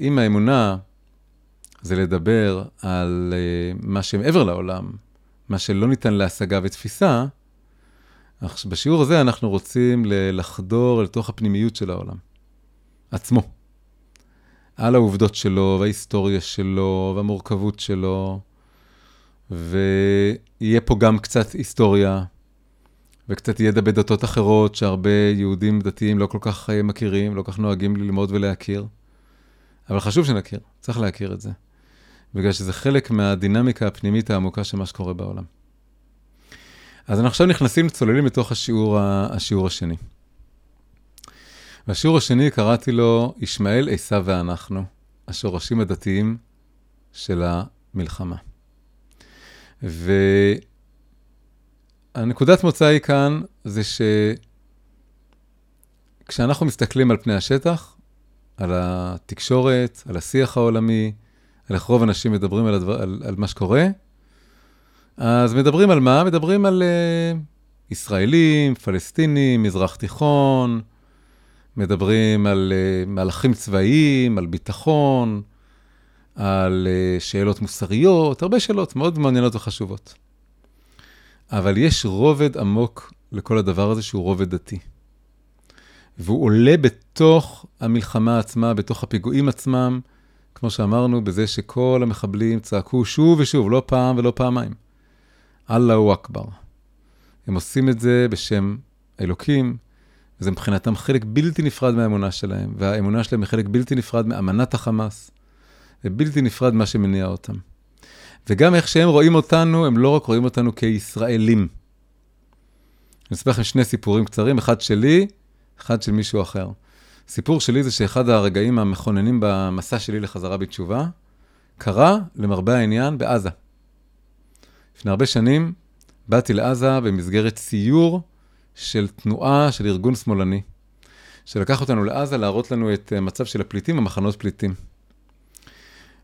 אם האמונה זה לדבר על uh, מה שמעבר לעולם, מה שלא ניתן להשגה ותפיסה, בשיעור הזה אנחנו רוצים לחדור לתוך הפנימיות של העולם, עצמו. על העובדות שלו, וההיסטוריה שלו, והמורכבות שלו, ויהיה פה גם קצת היסטוריה, וקצת ידע בדתות אחרות, שהרבה יהודים דתיים לא כל כך אה, מכירים, לא כל כך נוהגים ללמוד ולהכיר. אבל חשוב שנכיר, צריך להכיר את זה. בגלל שזה חלק מהדינמיקה הפנימית העמוקה של מה שקורה בעולם. אז אנחנו עכשיו נכנסים, צוללים לתוך השיעור, השיעור השני. והשיעור השני קראתי לו ישמעאל, עשיו ואנחנו, השורשים הדתיים של המלחמה. והנקודת מוצא היא כאן, זה שכשאנחנו מסתכלים על פני השטח, על התקשורת, על השיח העולמי, על איך רוב אנשים מדברים על, הדבר, על, על מה שקורה, אז מדברים על מה? מדברים על uh, ישראלים, פלסטינים, מזרח תיכון, מדברים על uh, מהלכים צבאיים, על ביטחון, על uh, שאלות מוסריות, הרבה שאלות מאוד מעניינות וחשובות. אבל יש רובד עמוק לכל הדבר הזה שהוא רובד דתי. והוא עולה בתוך המלחמה עצמה, בתוך הפיגועים עצמם, כמו שאמרנו, בזה שכל המחבלים צעקו שוב ושוב, לא פעם ולא פעמיים. אללהו אכבר. הם עושים את זה בשם אלוקים, וזה מבחינתם חלק בלתי נפרד מהאמונה שלהם, והאמונה שלהם היא חלק בלתי נפרד מאמנת החמאס, ובלתי נפרד מה שמניע אותם. וגם איך שהם רואים אותנו, הם לא רק רואים אותנו כישראלים. אני אספר לכם שני סיפורים קצרים, אחד שלי, אחד של מישהו אחר. סיפור שלי זה שאחד הרגעים המכוננים במסע שלי לחזרה בתשובה, קרה, למרבה העניין, בעזה. לפני הרבה שנים באתי לעזה במסגרת סיור של תנועה של ארגון שמאלני, שלקח אותנו לעזה להראות לנו את המצב של הפליטים, המחנות פליטים.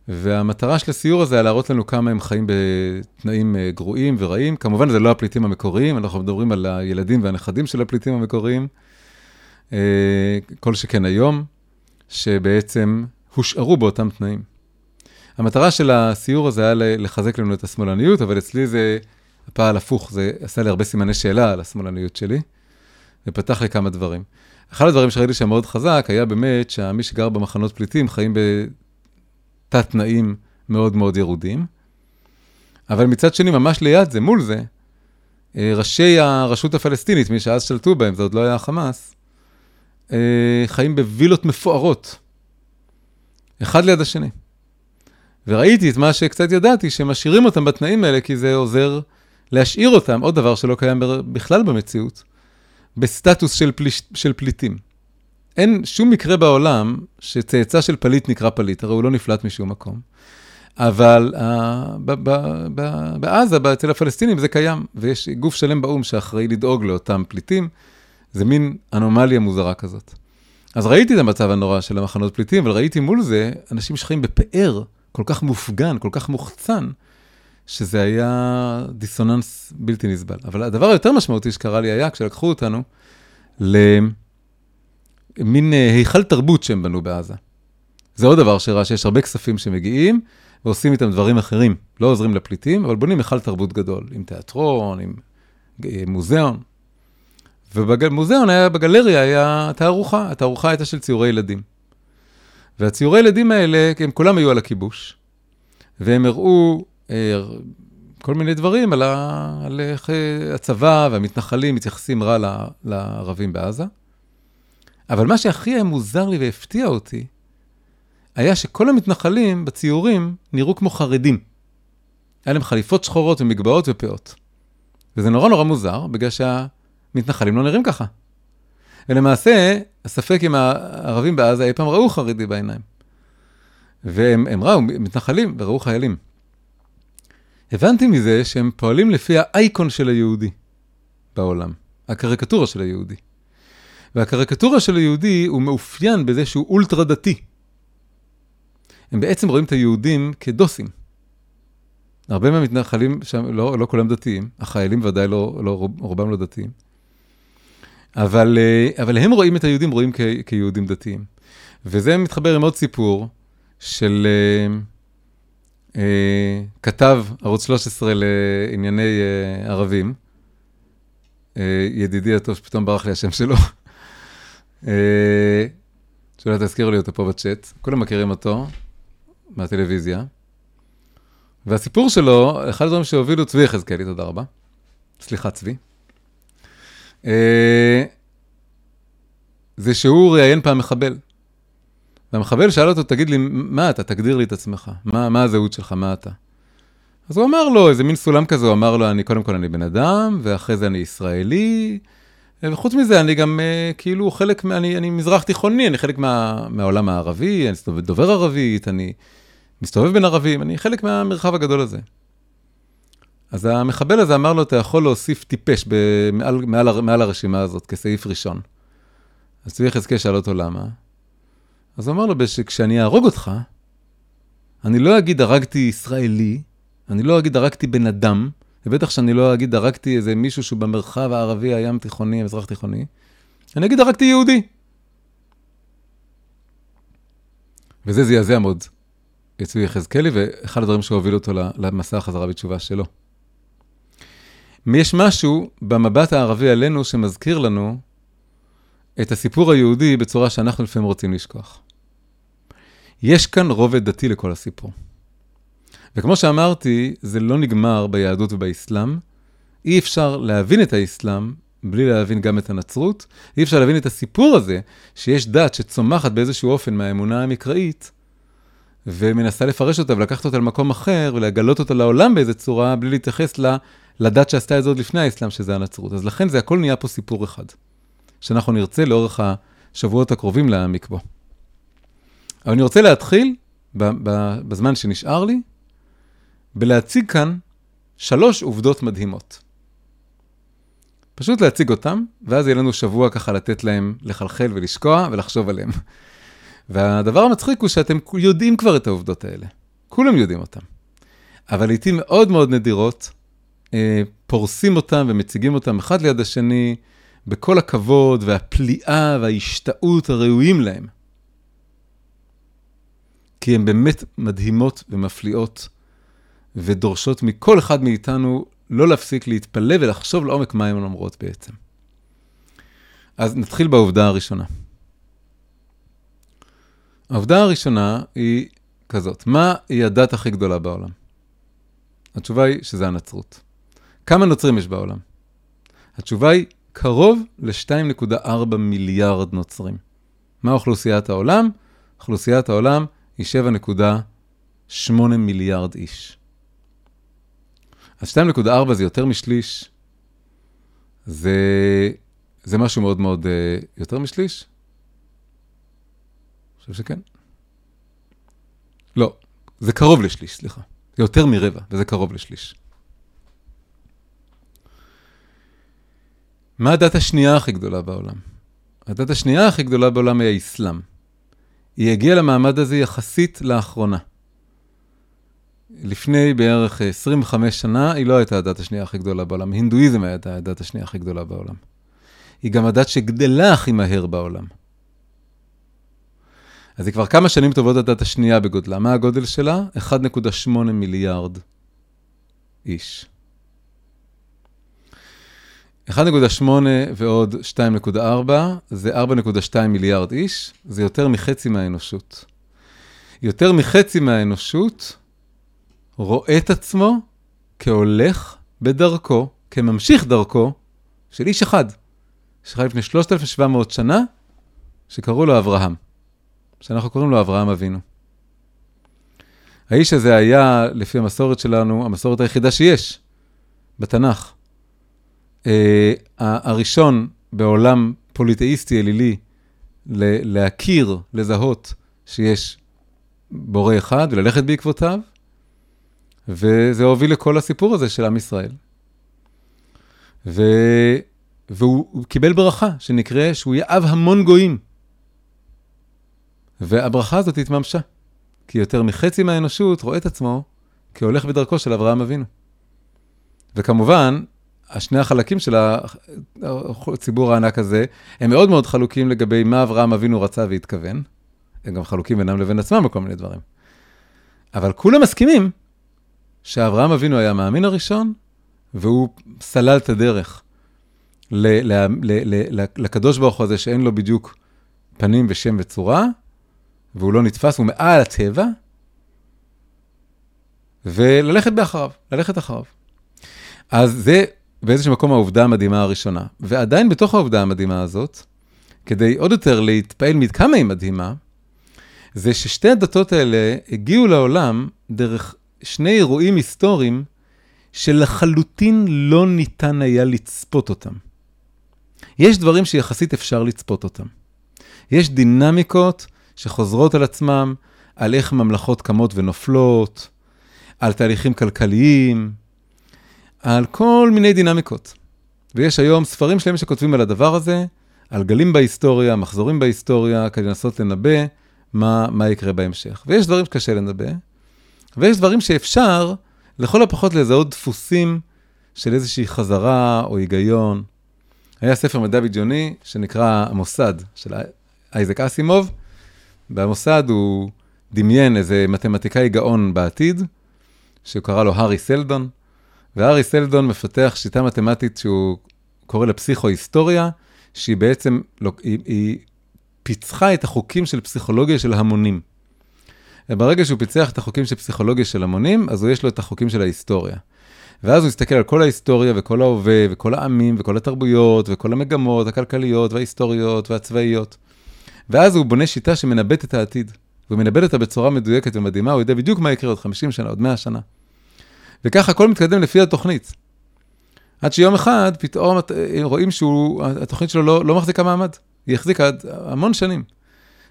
והמטרה של הסיור הזה היה להראות לנו כמה הם חיים בתנאים אה, גרועים ורעים. כמובן, זה לא הפליטים המקוריים, אנחנו מדברים על הילדים והנכדים של הפליטים המקוריים. אה, כל שכן היום, שבעצם הושארו באותם תנאים. המטרה של הסיור הזה היה לחזק לנו את השמאלניות, אבל אצלי זה פעל הפוך, זה עשה לי הרבה סימני שאלה על השמאלניות שלי, ופתח כמה דברים. אחד הדברים שראיתי שם מאוד חזק, היה באמת שמי שגר במחנות פליטים חיים בתת תנאים מאוד מאוד ירודים, אבל מצד שני, ממש ליד זה, מול זה, אה, ראשי הרשות הפלסטינית, מי שאז שלטו בהם, זה עוד לא היה החמאס, חיים בווילות מפוארות, אחד ליד השני. וראיתי את מה שקצת ידעתי, שמשאירים אותם בתנאים האלה, כי זה עוזר להשאיר אותם, עוד דבר שלא קיים בכלל במציאות, בסטטוס של, פליש, של פליטים. אין שום מקרה בעולם שצאצא של פליט נקרא פליט, הרי הוא לא נפלט משום מקום. אבל uh, בעזה, אצל הפלסטינים זה קיים, ויש גוף שלם באו"ם שאחראי לדאוג לאותם פליטים. זה מין אנומליה מוזרה כזאת. אז ראיתי את המצב הנורא של המחנות פליטים, אבל ראיתי מול זה אנשים שחיים בפאר כל כך מופגן, כל כך מוחצן, שזה היה דיסוננס בלתי נסבל. אבל הדבר היותר משמעותי שקרה לי היה כשלקחו אותנו למין אה, היכל תרבות שהם בנו בעזה. זה עוד דבר שראה שיש הרבה כספים שמגיעים ועושים איתם דברים אחרים. לא עוזרים לפליטים, אבל בונים היכל תרבות גדול, עם תיאטרון, עם אה, מוזיאון. ובמוזיאון היה, בגלריה היה תערוכה, התערוכה הייתה של ציורי ילדים. והציורי ילדים האלה, הם כולם היו על הכיבוש, והם הראו אה, כל מיני דברים על, ה, על איך אה, הצבא והמתנחלים מתייחסים רע ל, לערבים בעזה. אבל מה שהכי היה מוזר לי והפתיע אותי, היה שכל המתנחלים בציורים נראו כמו חרדים. היה להם חליפות שחורות ומגבעות ופאות. וזה נורא נורא מוזר, בגלל שה... מתנחלים לא נראים ככה. ולמעשה, הספק אם הערבים בעזה אי פעם ראו חרדי בעיניים. והם ראו מתנחלים וראו חיילים. הבנתי מזה שהם פועלים לפי האייקון של היהודי בעולם, הקריקטורה של היהודי. והקריקטורה של היהודי הוא מאופיין בזה שהוא אולטרה דתי. הם בעצם רואים את היהודים כדוסים. הרבה מהמתנחלים שם, לא, לא כולם דתיים, החיילים ודאי לא, לא, רובם לא דתיים. אבל, אה, אבל הם רואים את היהודים, רואים כ, כיהודים דתיים. וזה מתחבר עם עוד סיפור, של אה, אה, כתב ערוץ 13 לענייני אה, ערבים, אה, ידידי הטוב, שפתאום ברח לי השם שלו, אה, שאולי תזכירו לי אותו פה בצ'אט, כולם מכירים אותו מהטלוויזיה. והסיפור שלו, אחד הדברים שהובילו צבי יחזקאלי, תודה רבה. סליחה, צבי. אה, זה שהוא ראיין פעם מחבל. והמחבל שאל אותו, תגיד לי, מה אתה? תגדיר לי את עצמך. מה, מה הזהות שלך? מה אתה? אז הוא אמר לו, איזה מין סולם כזה, הוא אמר לו, אני, קודם כל אני בן אדם, ואחרי זה אני ישראלי, וחוץ מזה, אני גם uh, כאילו חלק, מה, אני, אני מזרח תיכוני, אני חלק מה, מהעולם הערבי, אני דובר ערבית, אני מסתובב בין ערבים, אני חלק מהמרחב הגדול הזה. אז המחבל הזה אמר לו, אתה יכול להוסיף טיפש במעל, מעל, מעל הרשימה הזאת, כסעיף ראשון. אז צבי יחזקאל שאל אותו למה. אז הוא אמר לו, שכשאני אהרוג אותך, אני לא אגיד הרגתי ישראלי, אני לא אגיד הרגתי בן אדם, ובטח שאני לא אגיד הרגתי איזה מישהו שהוא במרחב הערבי, הים תיכוני, המזרח תיכוני, אני אגיד הרגתי יהודי. וזה זעזע מאוד את צבי יחזקאלי, ואחד הדברים שהובילו אותו למסע החזרה בתשובה שלו. יש משהו במבט הערבי עלינו שמזכיר לנו את הסיפור היהודי בצורה שאנחנו לפעמים רוצים לשכוח. יש כאן רובד דתי לכל הסיפור. וכמו שאמרתי, זה לא נגמר ביהדות ובאסלאם. אי אפשר להבין את האסלאם בלי להבין גם את הנצרות. אי אפשר להבין את הסיפור הזה, שיש דת שצומחת באיזשהו אופן מהאמונה המקראית, ומנסה לפרש אותה ולקחת אותה למקום אחר ולגלות אותה לעולם באיזה צורה, בלי להתייחס לדת שעשתה את זה עוד לפני האסלאם, שזה הנצרות. אז לכן זה הכל נהיה פה סיפור אחד, שאנחנו נרצה לאורך השבועות הקרובים להעמיק בו. אבל אני רוצה להתחיל, בזמן שנשאר לי, בלהציג כאן שלוש עובדות מדהימות. פשוט להציג אותם, ואז יהיה לנו שבוע ככה לתת להם לחלחל ולשקוע ולחשוב עליהם. והדבר המצחיק הוא שאתם יודעים כבר את העובדות האלה. כולם יודעים אותם. אבל לעיתים מאוד מאוד נדירות, פורסים אותם ומציגים אותם אחד ליד השני, בכל הכבוד והפליאה וההשתאות הראויים להם. כי הן באמת מדהימות ומפליאות, ודורשות מכל אחד מאיתנו לא להפסיק להתפלא ולחשוב לעומק מה הן אומרות בעצם. אז נתחיל בעובדה הראשונה. העובדה הראשונה היא כזאת, מה היא הדת הכי גדולה בעולם? התשובה היא שזה הנצרות. כמה נוצרים יש בעולם? התשובה היא קרוב ל-2.4 מיליארד נוצרים. מה אוכלוסיית העולם? אוכלוסיית העולם היא 7.8 מיליארד איש. אז 2.4 זה יותר משליש, זה, זה משהו מאוד מאוד uh, יותר משליש? אני חושב שכן. לא, זה קרוב לשליש, סליחה. זה יותר מרבע, וזה קרוב לשליש. מה הדת השנייה הכי גדולה בעולם? הדת השנייה הכי גדולה בעולם היא האסלאם. היא הגיעה למעמד הזה יחסית לאחרונה. לפני בערך 25 שנה, היא לא הייתה הדת השנייה הכי גדולה בעולם. הינדואיזם הייתה הדת השנייה הכי גדולה בעולם. היא גם הדת שגדלה הכי מהר בעולם. אז היא כבר כמה שנים טובות הדת השנייה בגודלה. מה הגודל שלה? 1.8 מיליארד איש. 1.8 ועוד 2.4 זה 4.2 מיליארד איש, זה יותר מחצי מהאנושות. יותר מחצי מהאנושות רואה את עצמו כהולך בדרכו, כממשיך דרכו של איש אחד, שחי לפני 3,700 שנה, שקראו לו אברהם, שאנחנו קוראים לו אברהם אבינו. האיש הזה היה, לפי המסורת שלנו, המסורת היחידה שיש בתנ"ך. Uh, הראשון בעולם פוליטאיסטי אלילי להכיר, לזהות שיש בורא אחד וללכת בעקבותיו, וזה הוביל לכל הסיפור הזה של עם ישראל. ו... והוא קיבל ברכה שנקרא שהוא יהיה אב המון גויים. והברכה הזאת התממשה, כי יותר מחצי מהאנושות רואה את עצמו כהולך בדרכו של אברהם אבינו. וכמובן, השני החלקים של הציבור הענק הזה, הם מאוד מאוד חלוקים לגבי מה אברהם אבינו רצה והתכוון. הם גם חלוקים בינם לבין עצמם בכל מיני דברים. אבל כולם מסכימים שאברהם אבינו היה המאמין הראשון, והוא סלל את הדרך ל- ל- ל- ל- לקדוש ברוך הוא הזה, שאין לו בדיוק פנים ושם וצורה, והוא לא נתפס, הוא מעל הטבע, וללכת באחריו, ללכת אחריו. אז זה באיזשהו מקום העובדה המדהימה הראשונה. ועדיין בתוך העובדה המדהימה הזאת, כדי עוד יותר להתפעל מכמה היא מדהימה, זה ששתי הדתות האלה הגיעו לעולם דרך שני אירועים היסטוריים שלחלוטין לא ניתן היה לצפות אותם. יש דברים שיחסית אפשר לצפות אותם. יש דינמיקות שחוזרות על עצמם, על איך ממלכות קמות ונופלות, על תהליכים כלכליים, על כל מיני דינמיקות. ויש היום ספרים שלמים שכותבים על הדבר הזה, על גלים בהיסטוריה, מחזורים בהיסטוריה, כדי לנסות לנבא מה, מה יקרה בהמשך. ויש דברים שקשה לנבא, ויש דברים שאפשר, לכל הפחות לזהות דפוסים של איזושהי חזרה או היגיון. היה ספר מדע בדיוני שנקרא המוסד של אייזק אסימוב. במוסד הוא דמיין איזה מתמטיקאי גאון בעתיד, שהוא קרא לו הארי סלדון, והארי סלדון מפתח שיטה מתמטית שהוא קורא לה פסיכו-היסטוריה, שהיא בעצם, לא, היא, היא פיצחה את החוקים של פסיכולוגיה של המונים. וברגע שהוא פיצח את החוקים של פסיכולוגיה של המונים, אז יש לו את החוקים של ההיסטוריה. ואז הוא הסתכל על כל ההיסטוריה וכל ההווה וכל העמים וכל התרבויות וכל המגמות הכלכליות וההיסטוריות והצבאיות. ואז הוא בונה שיטה שמנבאת את העתיד. והוא מנבא אותה בצורה מדויקת ומדהימה, הוא יודע בדיוק מה יקרה עוד 50 שנה, עוד 100 שנה. וככה הכל מתקדם לפי התוכנית. עד שיום אחד פתאום רואים שהתוכנית שלו לא, לא מחזיקה מעמד. היא החזיקה עד המון שנים.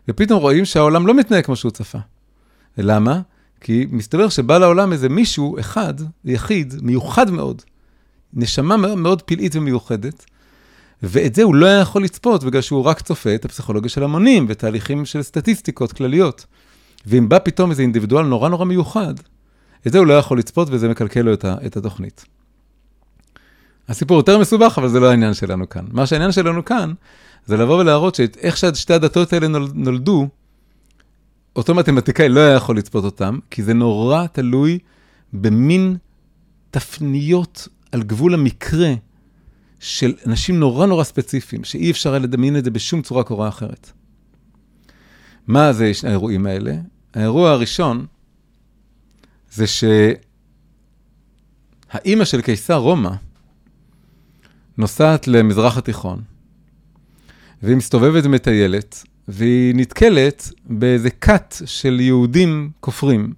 ופתאום רואים שהעולם לא מתנהג כמו שהוא צפה. ולמה? כי מסתבר שבא לעולם איזה מישהו אחד, יחיד, מיוחד מאוד, נשמה מאוד פלאית ומיוחדת, ואת זה הוא לא היה יכול לצפות, בגלל שהוא רק צופה את הפסיכולוגיה של המונים ותהליכים של סטטיסטיקות כלליות. ואם בא פתאום איזה אינדיבידואל נורא נורא מיוחד, את זה הוא לא יכול לצפות וזה מקלקל לו את, את התוכנית. הסיפור יותר מסובך, אבל זה לא העניין שלנו כאן. מה שהעניין שלנו כאן, זה לבוא ולהראות שאיך ששתי הדתות האלה נולדו, אותו מתמטיקאי לא היה יכול לצפות אותם, כי זה נורא תלוי במין תפניות על גבול המקרה של אנשים נורא נורא ספציפיים, שאי אפשר היה לדמיין את זה בשום צורה קורה אחרת. מה זה האירועים האלה? האירוע הראשון זה שהאימא של קיסר רומא נוסעת למזרח התיכון, והיא מסתובבת ומטיילת, והיא נתקלת באיזה כת של יהודים כופרים.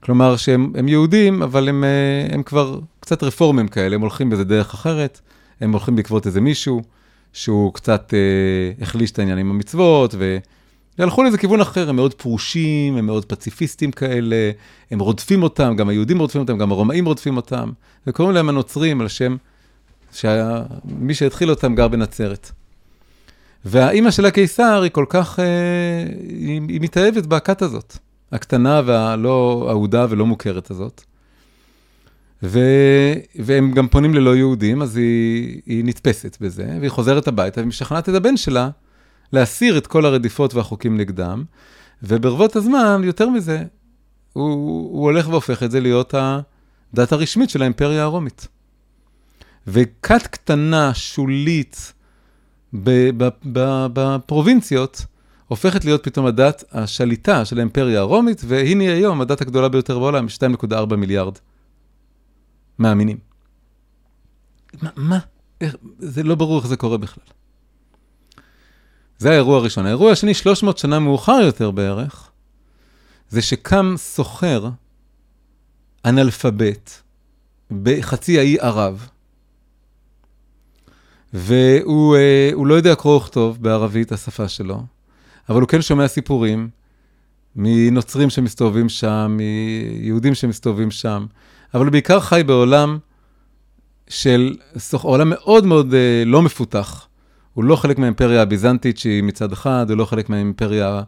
כלומר שהם יהודים, אבל הם, אה, הם כבר קצת רפורמים כאלה, הם הולכים באיזה דרך אחרת, הם הולכים בעקבות איזה מישהו שהוא קצת אה, החליש את העניין עם המצוות, והלכו לאיזה כיוון אחר, הם מאוד פרושים, הם מאוד פציפיסטים כאלה, הם רודפים אותם, גם היהודים רודפים אותם, גם הרומאים רודפים אותם, וקוראים להם הנוצרים על שם שמי שהתחיל אותם גר בנצרת. והאימא של הקיסר היא כל כך, אה, היא, היא מתאהבת בכת הזאת, הקטנה והלא אהודה ולא מוכרת הזאת. ו... והם גם פונים ללא יהודים, אז היא, היא נתפסת בזה, והיא חוזרת הביתה ומשכנעת את הבן שלה להסיר את כל הרדיפות והחוקים נגדם, וברבות הזמן, יותר מזה, הוא, הוא הולך והופך את זה להיות הדת הרשמית של האימפריה הרומית. וכת קטנה, שולית, בפרובינציות, הופכת להיות פתאום הדת השליטה של האימפריה הרומית, והנה היום הדת הגדולה ביותר בעולם, 2.4 מיליארד מאמינים. מה? מה? איך, זה לא ברור איך זה קורה בכלל. זה האירוע הראשון. האירוע השני, 300 שנה מאוחר יותר בערך, זה שקם סוחר אנאלפבית בחצי האי ערב, והוא אה, לא יודע קרוא וכתוב בערבית, השפה שלו, אבל הוא כן שומע סיפורים מנוצרים שמסתובבים שם, מיהודים שמסתובבים שם, אבל הוא בעיקר חי בעולם של, עולם מאוד מאוד אה, לא מפותח. הוא לא חלק מהאימפריה הביזנטית שהיא מצד אחד, הוא לא חלק מהאימפריה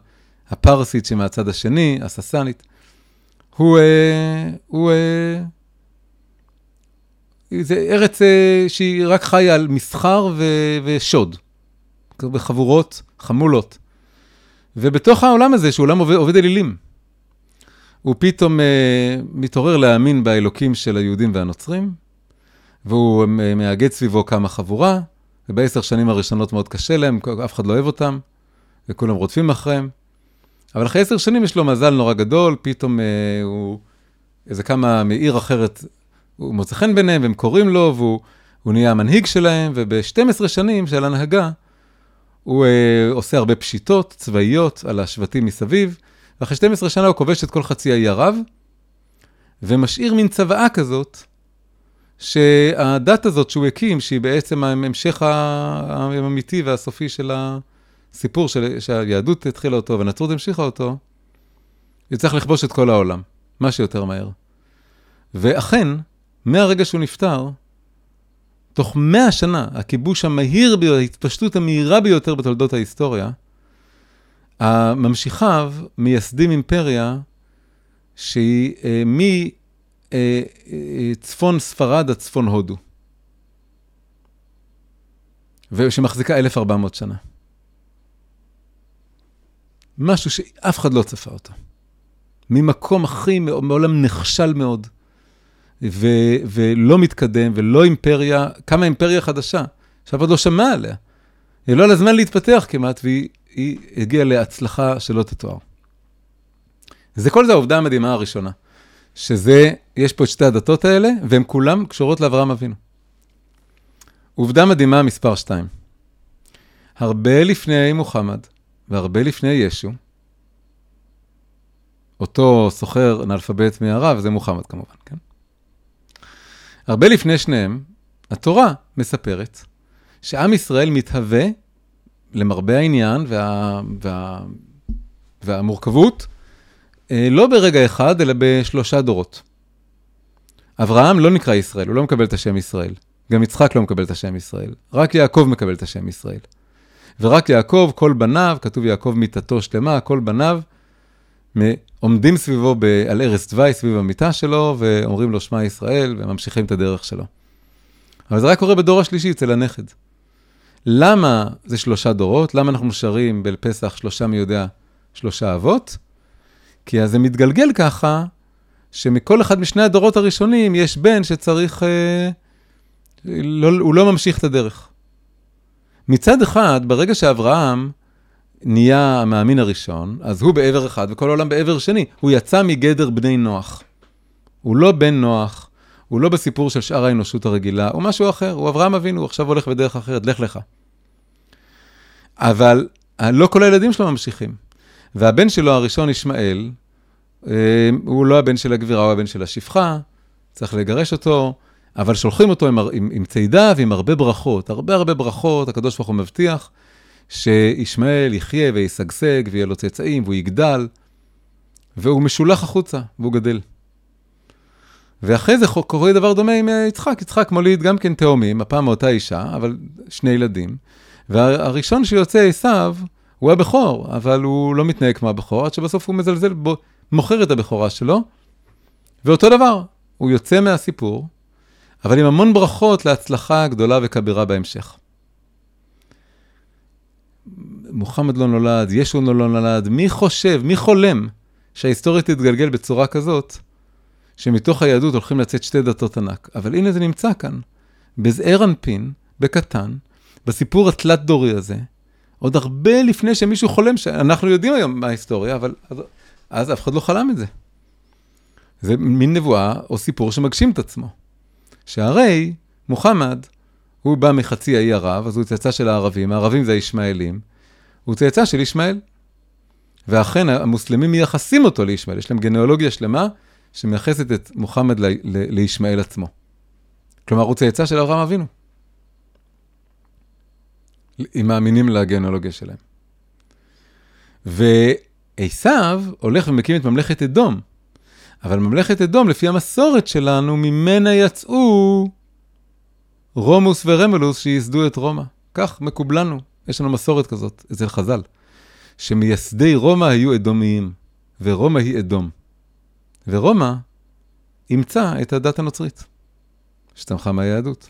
הפרסית שהיא מהצד השני, הססנית. הוא, אה, הוא אה, זה ארץ אה, שהיא רק חיה על מסחר ו- ושוד, בחבורות, חמולות. ובתוך העולם הזה, שהוא עולם עובד, עובד אלילים, הוא פתאום אה, מתעורר להאמין באלוקים של היהודים והנוצרים, והוא אה, מאגד סביבו כמה חבורה, ובעשר שנים הראשונות מאוד קשה להם, אף אחד לא אוהב אותם, וכולם רודפים אחריהם. אבל אחרי עשר שנים יש לו מזל נורא גדול, פתאום אה, הוא, איזה כמה מעיר אחרת, הוא מוצא חן ביניהם, והם קוראים לו, והוא נהיה המנהיג שלהם, וב-12 שנים של הנהגה, הוא אה, עושה הרבה פשיטות צבאיות על השבטים מסביב, ואחרי 12 שנה הוא כובש את כל חצי האי ערב, ומשאיר מין צוואה כזאת, שהדת הזאת שהוא הקים, שהיא בעצם ההמשך האמיתי והסופי של הסיפור של, שהיהדות התחילה אותו והנצרות המשיכה אותו, יצטרך לכבוש את כל העולם, מה שיותר מהר. ואכן, מהרגע שהוא נפטר, תוך מאה שנה, הכיבוש המהיר ביותר, ההתפשטות המהירה ביותר בתולדות ההיסטוריה, ממשיכיו מייסדים אימפריה שהיא אה, מצפון אה, ספרד עד צפון הודו, ושמחזיקה 1,400 שנה. משהו שאף אחד לא צפה אותו. ממקום הכי, מעולם נכשל מאוד, ו, ולא מתקדם, ולא אימפריה, קמה אימפריה חדשה, שאף אחד לא שמע עליה. היא לא על הזמן להתפתח כמעט, והיא היא הגיעה להצלחה שלא תתואר. זה כל זה העובדה המדהימה הראשונה, שזה, יש פה את שתי הדתות האלה, והן כולן קשורות לאברהם אבינו. עובדה מדהימה מספר 2. הרבה לפני מוחמד והרבה לפני ישו, אותו סוחר אנאלפבית מערב, זה מוחמד כמובן, כן? הרבה לפני שניהם, התורה מספרת שעם ישראל מתהווה למרבה העניין וה, וה, והמורכבות, לא ברגע אחד, אלא בשלושה דורות. אברהם לא נקרא ישראל, הוא לא מקבל את השם ישראל. גם יצחק לא מקבל את השם ישראל. רק יעקב מקבל את השם ישראל. ורק יעקב, כל בניו, כתוב יעקב מיתתו שלמה, כל בניו, עומדים סביבו ב, על ערש דווי, סביב המיטה שלו, ואומרים לו שמע ישראל, וממשיכים את הדרך שלו. אבל זה רק קורה בדור השלישי, אצל הנכד. למה זה שלושה דורות? למה אנחנו שרים בל פסח שלושה מי יודע שלושה אבות? כי אז זה מתגלגל ככה, שמכל אחד משני הדורות הראשונים יש בן שצריך, אה, לא, הוא לא ממשיך את הדרך. מצד אחד, ברגע שאברהם נהיה המאמין הראשון, אז הוא בעבר אחד וכל העולם בעבר שני. הוא יצא מגדר בני נוח. הוא לא בן נוח, הוא לא בסיפור של שאר האנושות הרגילה, הוא משהו אחר, הוא אברהם אבינו, הוא עכשיו הולך בדרך אחרת, לך לך. אבל לא כל הילדים שלו ממשיכים. והבן שלו הראשון, ישמעאל, אה, הוא לא הבן של הגבירה, הוא הבן של השפחה, צריך לגרש אותו, אבל שולחים אותו עם, עם, עם צידה ועם הרבה ברכות, הרבה הרבה ברכות, הקדוש ברוך הוא מבטיח שישמעאל יחיה וישגשג ויהיה לו צאצאים והוא יגדל, והוא משולח החוצה והוא גדל. ואחרי זה קורה דבר דומה עם אה, יצחק, יצחק מוליד גם כן תאומים, הפעם מאותה אישה, אבל שני ילדים. והראשון שיוצא עשיו, הוא הבכור, אבל הוא לא מתנהג כמו הבכור, עד שבסוף הוא מזלזל בו, מוכר את הבכורה שלו. ואותו דבר, הוא יוצא מהסיפור, אבל עם המון ברכות להצלחה גדולה וכבירה בהמשך. מוחמד לא נולד, ישו לא נולד, מי חושב, מי חולם שההיסטוריה תתגלגל בצורה כזאת, שמתוך היהדות הולכים לצאת שתי דתות ענק. אבל הנה זה נמצא כאן, בזעיר אנפין, בקטן, בסיפור התלת-דורי הזה, עוד הרבה לפני שמישהו חולם, שאנחנו יודעים היום מה ההיסטוריה, אבל אז, אז אף אחד לא חלם את זה. זה מין נבואה או סיפור שמגשים את עצמו. שהרי מוחמד, הוא בא מחצי האי ערב, אז הוא צאצא של הערבים, הערבים זה הישמעאלים, הוא צאצא של ישמעאל. ואכן, המוסלמים מייחסים אותו לישמעאל, יש להם גנאולוגיה שלמה שמייחסת את מוחמד לישמעאל עצמו. כלומר, הוא צאצא של אברהם אבינו. אם מאמינים לגנאולוגיה שלהם. ועשיו הולך ומקים את ממלכת אדום. אבל ממלכת אדום, לפי המסורת שלנו, ממנה יצאו רומוס ורמלוס שייסדו את רומא. כך מקובלנו, יש לנו מסורת כזאת אצל חז"ל, שמייסדי רומא היו אדומיים, ורומא היא אדום. ורומא אימצה את הדת הנוצרית, שצמחה מהיהדות.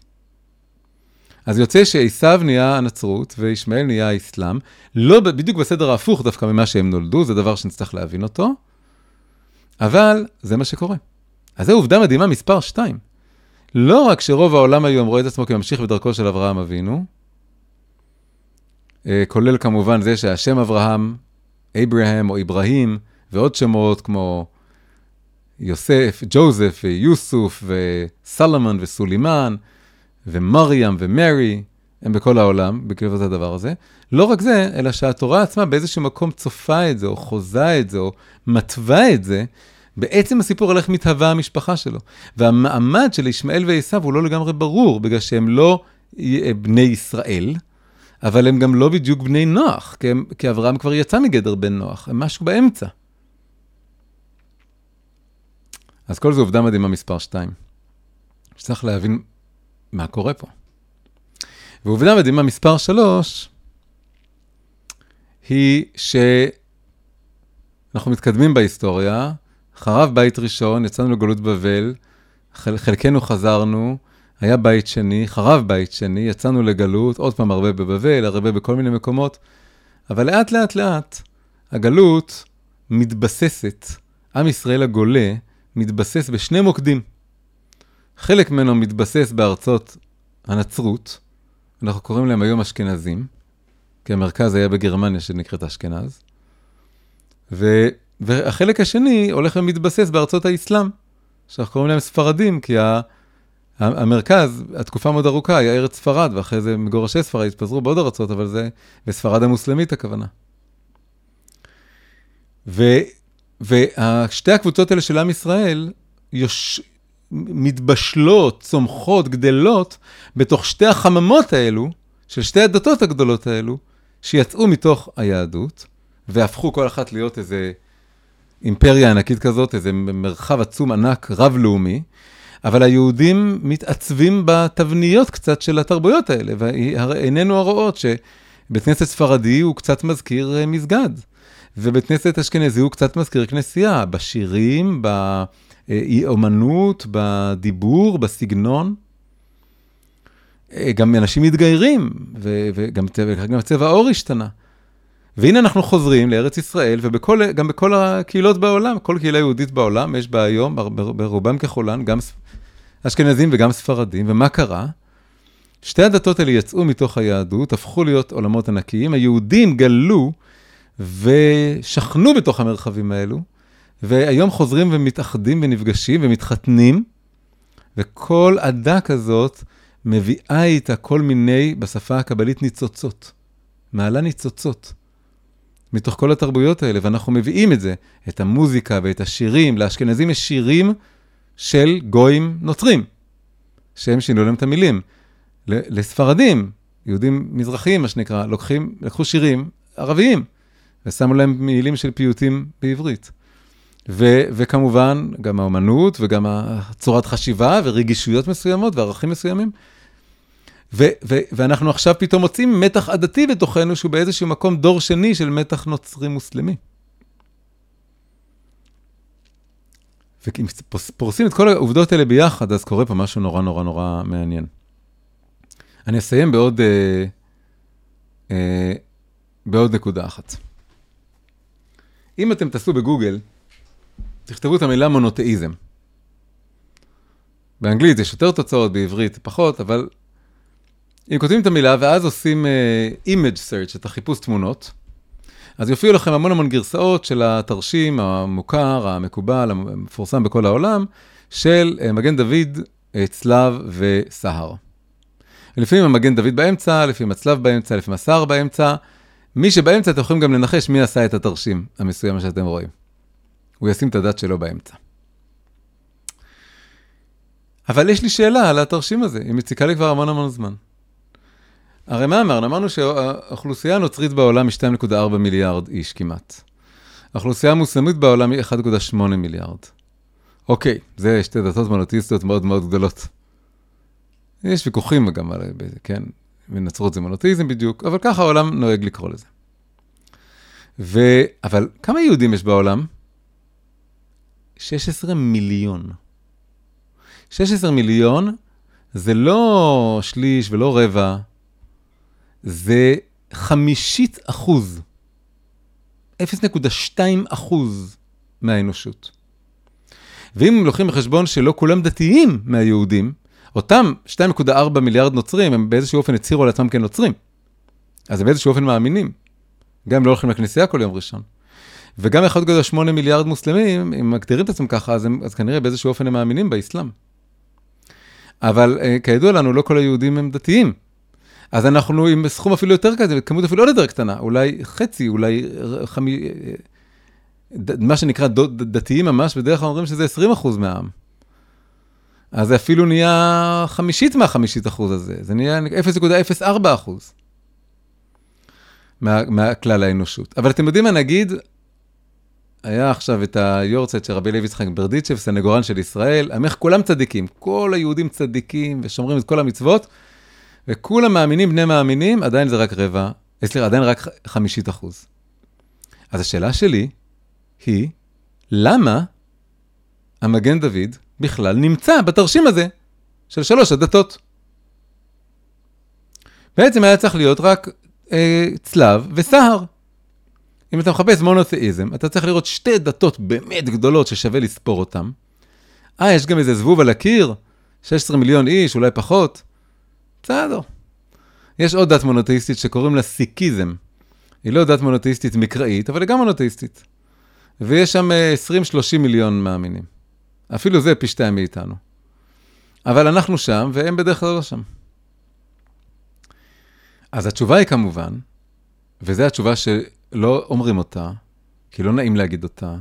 אז יוצא שעשיו נהיה הנצרות וישמעאל נהיה האסלאם, לא בדיוק בסדר ההפוך דווקא ממה שהם נולדו, זה דבר שנצטרך להבין אותו, אבל זה מה שקורה. אז זו עובדה מדהימה מספר 2. לא רק שרוב העולם היום רואה את עצמו כממשיך בדרכו של אברהם אבינו, אה, כולל כמובן זה שהשם אברהם, אברהם או אברהים, ועוד שמות כמו יוסף, ג'וזף ויוסוף וסלמן וסולימן ומריאם ומרי, הם בכל העולם, בקרבת הדבר הזה. לא רק זה, אלא שהתורה עצמה באיזשהו מקום צופה את זה, או חוזה את זה, או מתווה את זה, בעצם הסיפור על איך מתהווה המשפחה שלו. והמעמד של ישמעאל ועשיו הוא לא לגמרי ברור, בגלל שהם לא בני ישראל, אבל הם גם לא בדיוק בני נוח, כי, הם, כי אברהם כבר יצא מגדר בן נוח, הם משהו באמצע. אז כל זה עובדה מדהימה מספר 2. שצריך להבין מה קורה פה. ועובדה מדהימה מספר 3, היא שאנחנו מתקדמים בהיסטוריה, חרב בית ראשון, יצאנו לגלות בבל, חל, חלקנו חזרנו, היה בית שני, חרב בית שני, יצאנו לגלות, עוד פעם הרבה בבבל, הרבה בכל מיני מקומות, אבל לאט לאט לאט הגלות מתבססת, עם ישראל הגולה מתבסס בשני מוקדים. חלק ממנו מתבסס בארצות הנצרות, אנחנו קוראים להם היום אשכנזים, כי המרכז היה בגרמניה שנקראת אשכנז, ו... והחלק השני הולך ומתבסס בארצות האסלאם, שאנחנו קוראים להם ספרדים, כי ה... המרכז, התקופה מאוד ארוכה, היה ארץ ספרד, ואחרי זה מגורשי ספרד התפזרו בעוד ארצות, אבל זה בספרד המוסלמית הכוונה. ו, ושתי הקבוצות האלה של עם ישראל יוש, מתבשלות, צומחות, גדלות, בתוך שתי החממות האלו, של שתי הדתות הגדולות האלו, שיצאו מתוך היהדות, והפכו כל אחת להיות איזה אימפריה ענקית כזאת, איזה מרחב עצום ענק רב-לאומי, אבל היהודים מתעצבים בתבניות קצת של התרבויות האלה, ועינינו הרואות שבית כנסת ספרדי הוא קצת מזכיר אה, מסגד, ובית כנסת אשכנזי הוא קצת מזכיר כנסייה, בשירים, באומנות, בדיבור, בסגנון. אה, גם אנשים מתגיירים, וגם צבע העור השתנה. והנה אנחנו חוזרים לארץ ישראל, וגם בכל הקהילות בעולם, כל קהילה יהודית בעולם, יש בה היום, ברובם ככולן, גם אשכנזים וגם ספרדים, ומה קרה? שתי הדתות האלה יצאו מתוך היהדות, הפכו להיות עולמות ענקיים, היהודים גלו ושכנו בתוך המרחבים האלו, והיום חוזרים ומתאחדים ונפגשים ומתחתנים, וכל עדה כזאת מביאה איתה כל מיני, בשפה הקבלית, ניצוצות. מעלה ניצוצות. מתוך כל התרבויות האלה, ואנחנו מביאים את זה, את המוזיקה ואת השירים. לאשכנזים יש שירים של גויים נוצרים, שהם שינו להם את המילים. לספרדים, יהודים מזרחיים, מה שנקרא, לוקחים, לקחו שירים ערביים, ושמו להם מילים של פיוטים בעברית. ו- וכמובן, גם האומנות וגם צורת חשיבה ורגישויות מסוימות וערכים מסוימים. ו- ו- ואנחנו עכשיו פתאום מוצאים מתח עדתי בתוכנו, שהוא באיזשהו מקום דור שני של מתח נוצרי-מוסלמי. ואם פורסים את כל העובדות האלה ביחד, אז קורה פה משהו נורא נורא נורא מעניין. אני אסיים בעוד, אה, אה, בעוד נקודה אחת. אם אתם תעשו בגוגל, תכתבו את המילה מונותאיזם. באנגלית יש יותר תוצאות, בעברית פחות, אבל אם כותבים את המילה ואז עושים uh, image search, את החיפוש תמונות, אז יופיעו לכם המון המון גרסאות של התרשים המוכר, המקובל, המפורסם בכל העולם, של uh, מגן דוד, uh, צלב וסהר. לפעמים המגן דוד באמצע, לפעמים הצלב באמצע, לפעמים הסהר באמצע. מי שבאמצע, אתם יכולים גם לנחש מי עשה את התרשים המסוים שאתם רואים. הוא ישים את הדת שלו באמצע. אבל יש לי שאלה על התרשים הזה, היא מציקה לי כבר המון המון זמן. הרי מה אמרנו? אמרנו שהאוכלוסייה הנוצרית בעולם היא 2.4 מיליארד איש כמעט. האוכלוסייה המוסלמית בעולם היא 1.8 מיליארד. אוקיי, זה שתי דתות מונותיסטיות מאוד מאוד גדולות. יש ויכוחים גם על זה, כן, בנצרות זה מונותיזם בדיוק, אבל ככה העולם נוהג לקרוא לזה. ו... אבל כמה יהודים יש בעולם? 16 מיליון. 16 מיליון זה לא שליש ולא רבע, זה חמישית אחוז, 0.2 אחוז מהאנושות. ואם לוקחים בחשבון שלא כולם דתיים מהיהודים, אותם 2.4 מיליארד נוצרים, הם באיזשהו אופן הצהירו על עצמם כנוצרים. אז הם באיזשהו אופן מאמינים. גם לא הולכים לכנסייה כל יום ראשון. וגם 1.8 מיליארד מוסלמים, אם מגדירים את עצמם ככה, אז, הם, אז כנראה באיזשהו אופן הם מאמינים באסלאם. אבל uh, כידוע לנו, לא כל היהודים הם דתיים. אז אנחנו עם סכום אפילו יותר כזה, כמות אפילו עוד יותר קטנה, אולי חצי, אולי חמי... מה שנקרא דתיים ממש, בדרך כלל אומרים שזה 20 אחוז מהעם. אז זה אפילו נהיה חמישית מהחמישית אחוז הזה, זה נהיה 0.04 אחוז מה, מהכלל האנושות. אבל אתם יודעים מה, נגיד, היה עכשיו את היורצייט של רבי לוי יצחק ברדיצ'ב, סנגורן של ישראל, אמר כולם צדיקים, כל היהודים צדיקים ושומרים את כל המצוות, וכולם מאמינים, בני מאמינים, עדיין זה רק רבע, אה, סליחה, עדיין רק חמישית אחוז. אז השאלה שלי היא, למה המגן דוד בכלל נמצא בתרשים הזה של שלוש הדתות? בעצם היה צריך להיות רק אה, צלב וסהר. אם אתה מחפש מונותאיזם, אתה צריך לראות שתי דתות באמת גדולות ששווה לספור אותן. אה, יש גם איזה זבוב על הקיר, 16 מיליון איש, אולי פחות. בסדר. יש עוד דת מונותאיסטית שקוראים לה סיקיזם. היא לא דת מונותאיסטית מקראית, אבל היא גם מונותאיסטית. ויש שם 20-30 אה, מיליון מאמינים. אפילו זה פי שתיים מאיתנו. אבל אנחנו שם, והם בדרך כלל לא שם. אז התשובה היא כמובן, וזו התשובה שלא אומרים אותה, כי לא נעים להגיד אותה,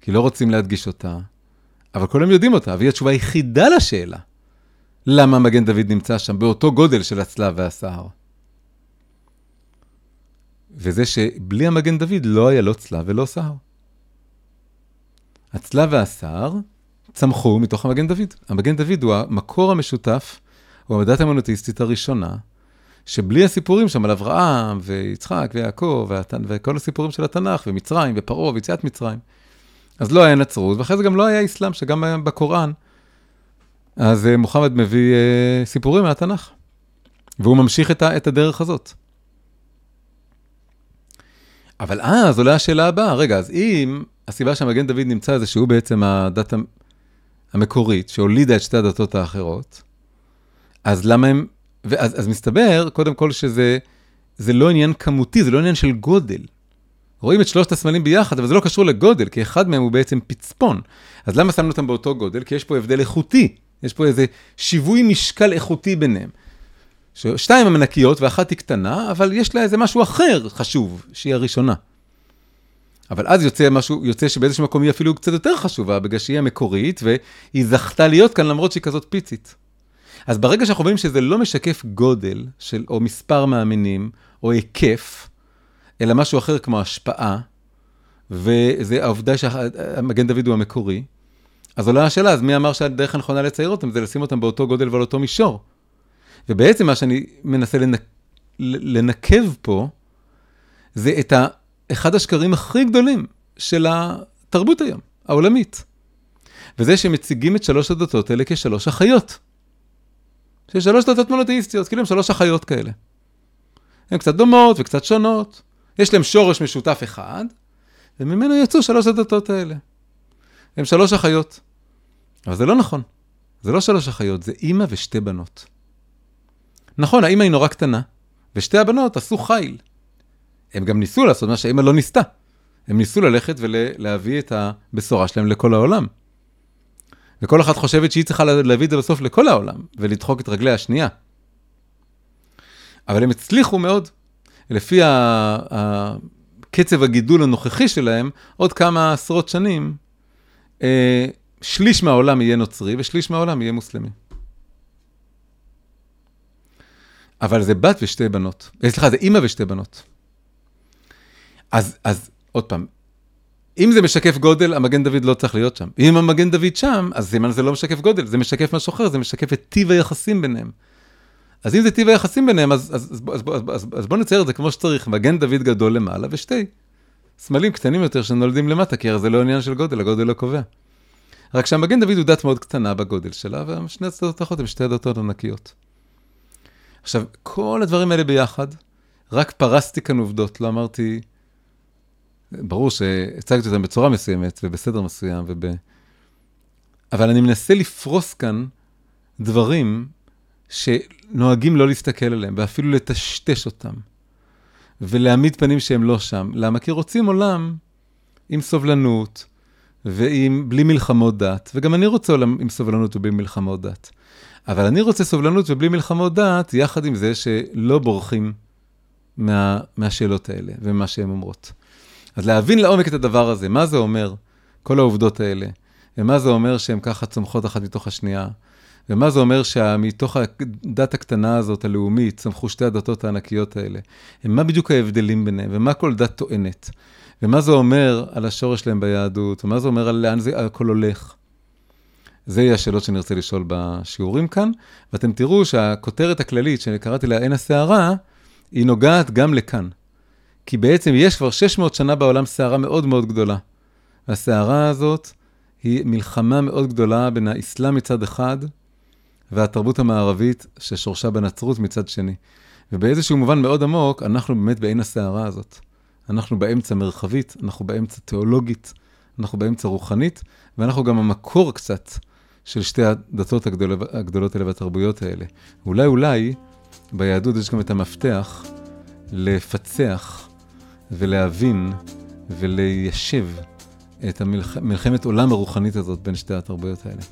כי לא רוצים להדגיש אותה, אבל כולם יודעים אותה, והיא התשובה היחידה לשאלה. למה מגן דוד נמצא שם באותו גודל של הצלב והסהר. וזה שבלי המגן דוד לא היה לא צלב ולא סהר. הצלב והסהר צמחו מתוך המגן דוד. המגן דוד הוא המקור המשותף, הוא הדת המונותיסטית הראשונה, שבלי הסיפורים שם על אברהם ויצחק ויעקב וכל הסיפורים של התנ"ך ומצרים ופרעה ויציאת מצרים, אז לא היה נצרות, ואחרי זה גם לא היה אסלאם, שגם בקוראן. אז uh, מוחמד מביא uh, סיפורים מהתנ"ך, והוא ממשיך את הדרך הזאת. אבל אז עולה השאלה הבאה, רגע, אז אם הסיבה שהמגן דוד נמצא זה שהוא בעצם הדת המקורית, שהולידה את שתי הדתות האחרות, אז למה הם... ואז אז מסתבר, קודם כל, שזה זה לא עניין כמותי, זה לא עניין של גודל. רואים את שלושת הסמלים ביחד, אבל זה לא קשור לגודל, כי אחד מהם הוא בעצם פצפון. אז למה שמנו אותם באותו גודל? כי יש פה הבדל איכותי. יש פה איזה שיווי משקל איכותי ביניהם. שתיים הן ענקיות ואחת היא קטנה, אבל יש לה איזה משהו אחר חשוב, שהיא הראשונה. אבל אז יוצא משהו, יוצא שבאיזשהו מקום היא אפילו קצת יותר חשובה, בגלל שהיא המקורית, והיא זכתה להיות כאן למרות שהיא כזאת פיצית. אז ברגע שאנחנו רואים שזה לא משקף גודל, של, או מספר מאמינים, או היקף, אלא משהו אחר כמו השפעה, וזה העובדה שהמגן דוד הוא המקורי, אז עולה השאלה, אז מי אמר שהדרך הנכונה לצייר אותם זה לשים אותם באותו גודל ועל אותו מישור? ובעצם מה שאני מנסה לנק... לנקב פה, זה את ה... אחד השקרים הכי גדולים של התרבות היום, העולמית. וזה שמציגים את שלוש הדתות האלה כשלוש אחיות. שיש שלוש דתות מונותאיסטיות, כאילו הם שלוש אחיות כאלה. הן קצת דומות וקצת שונות, יש להם שורש משותף אחד, וממנו יצאו שלוש הדתות האלה. הם שלוש אחיות. אבל זה לא נכון. זה לא שלוש אחיות, זה אימא ושתי בנות. נכון, האימא היא נורא קטנה, ושתי הבנות עשו חיל. הם גם ניסו לעשות מה שהאימא לא ניסתה. הם ניסו ללכת ולהביא את הבשורה שלהם לכל העולם. וכל אחת חושבת שהיא צריכה להביא את זה בסוף לכל העולם, ולדחוק את רגלי השנייה. אבל הם הצליחו מאוד. לפי קצב הגידול הנוכחי שלהם, עוד כמה עשרות שנים, אה, שליש מהעולם יהיה נוצרי ושליש מהעולם יהיה מוסלמי. אבל זה בת ושתי בנות. אה, סליחה, זה אימא ושתי בנות. אז, אז עוד פעם, אם זה משקף גודל, המגן דוד לא צריך להיות שם. אם המגן דוד שם, אז סימן זה לא משקף גודל, זה משקף משהו אחר, זה משקף את טיב היחסים ביניהם. אז אם זה טיב היחסים ביניהם, אז, אז, אז, אז, אז, אז, אז בוא נצייר את זה כמו שצריך, מגן דוד גדול למעלה ושתי סמלים קטנים יותר שנולדים למטה, כי הרי זה לא עניין של גודל, הגודל לא קובע. רק שהמגן דוד הוא דת מאוד קטנה בגודל שלה, ושני הצדות האחרות הם שתי הדתות ענקיות. עכשיו, כל הדברים האלה ביחד, רק פרסתי כאן עובדות, לא אמרתי... ברור שהצגתי אותם בצורה מסוימת, ובסדר מסוים, וב... אבל אני מנסה לפרוס כאן דברים שנוהגים לא להסתכל עליהם, ואפילו לטשטש אותם, ולהעמיד פנים שהם לא שם. למה? כי רוצים עולם עם סובלנות, ועם, בלי מלחמות דת, וגם אני רוצה עולם עם סובלנות ובלי מלחמות דת. אבל אני רוצה סובלנות ובלי מלחמות דת, יחד עם זה שלא בורחים מה, מהשאלות האלה ומה שהן אומרות. אז להבין לעומק את הדבר הזה, מה זה אומר, כל העובדות האלה, ומה זה אומר שהן ככה צומחות אחת מתוך השנייה, ומה זה אומר שמתוך הדת הקטנה הזאת, הלאומית, צמחו שתי הדתות הענקיות האלה, ומה בדיוק ההבדלים ביניהם, ומה כל דת טוענת, ומה זה אומר על השורש שלהם ביהדות, ומה זה אומר על לאן זה הכל הולך. זה יהיה השאלות שאני רוצה לשאול בשיעורים כאן, ואתם תראו שהכותרת הכללית שקראתי לה עין הסערה, היא נוגעת גם לכאן. כי בעצם יש כבר 600 שנה בעולם סערה מאוד מאוד גדולה. והסערה הזאת היא מלחמה מאוד גדולה בין האסלאם מצד אחד, והתרבות המערבית ששורשה בנצרות מצד שני. ובאיזשהו מובן מאוד עמוק, אנחנו באמת בעין הסערה הזאת. אנחנו באמצע מרחבית, אנחנו באמצע תיאולוגית, אנחנו באמצע רוחנית, ואנחנו גם המקור קצת של שתי הדתות הגדול, הגדולות האלה והתרבויות האלה. אולי אולי ביהדות יש גם את המפתח לפצח ולהבין וליישב את המלחמת עולם הרוחנית הזאת בין שתי התרבויות האלה.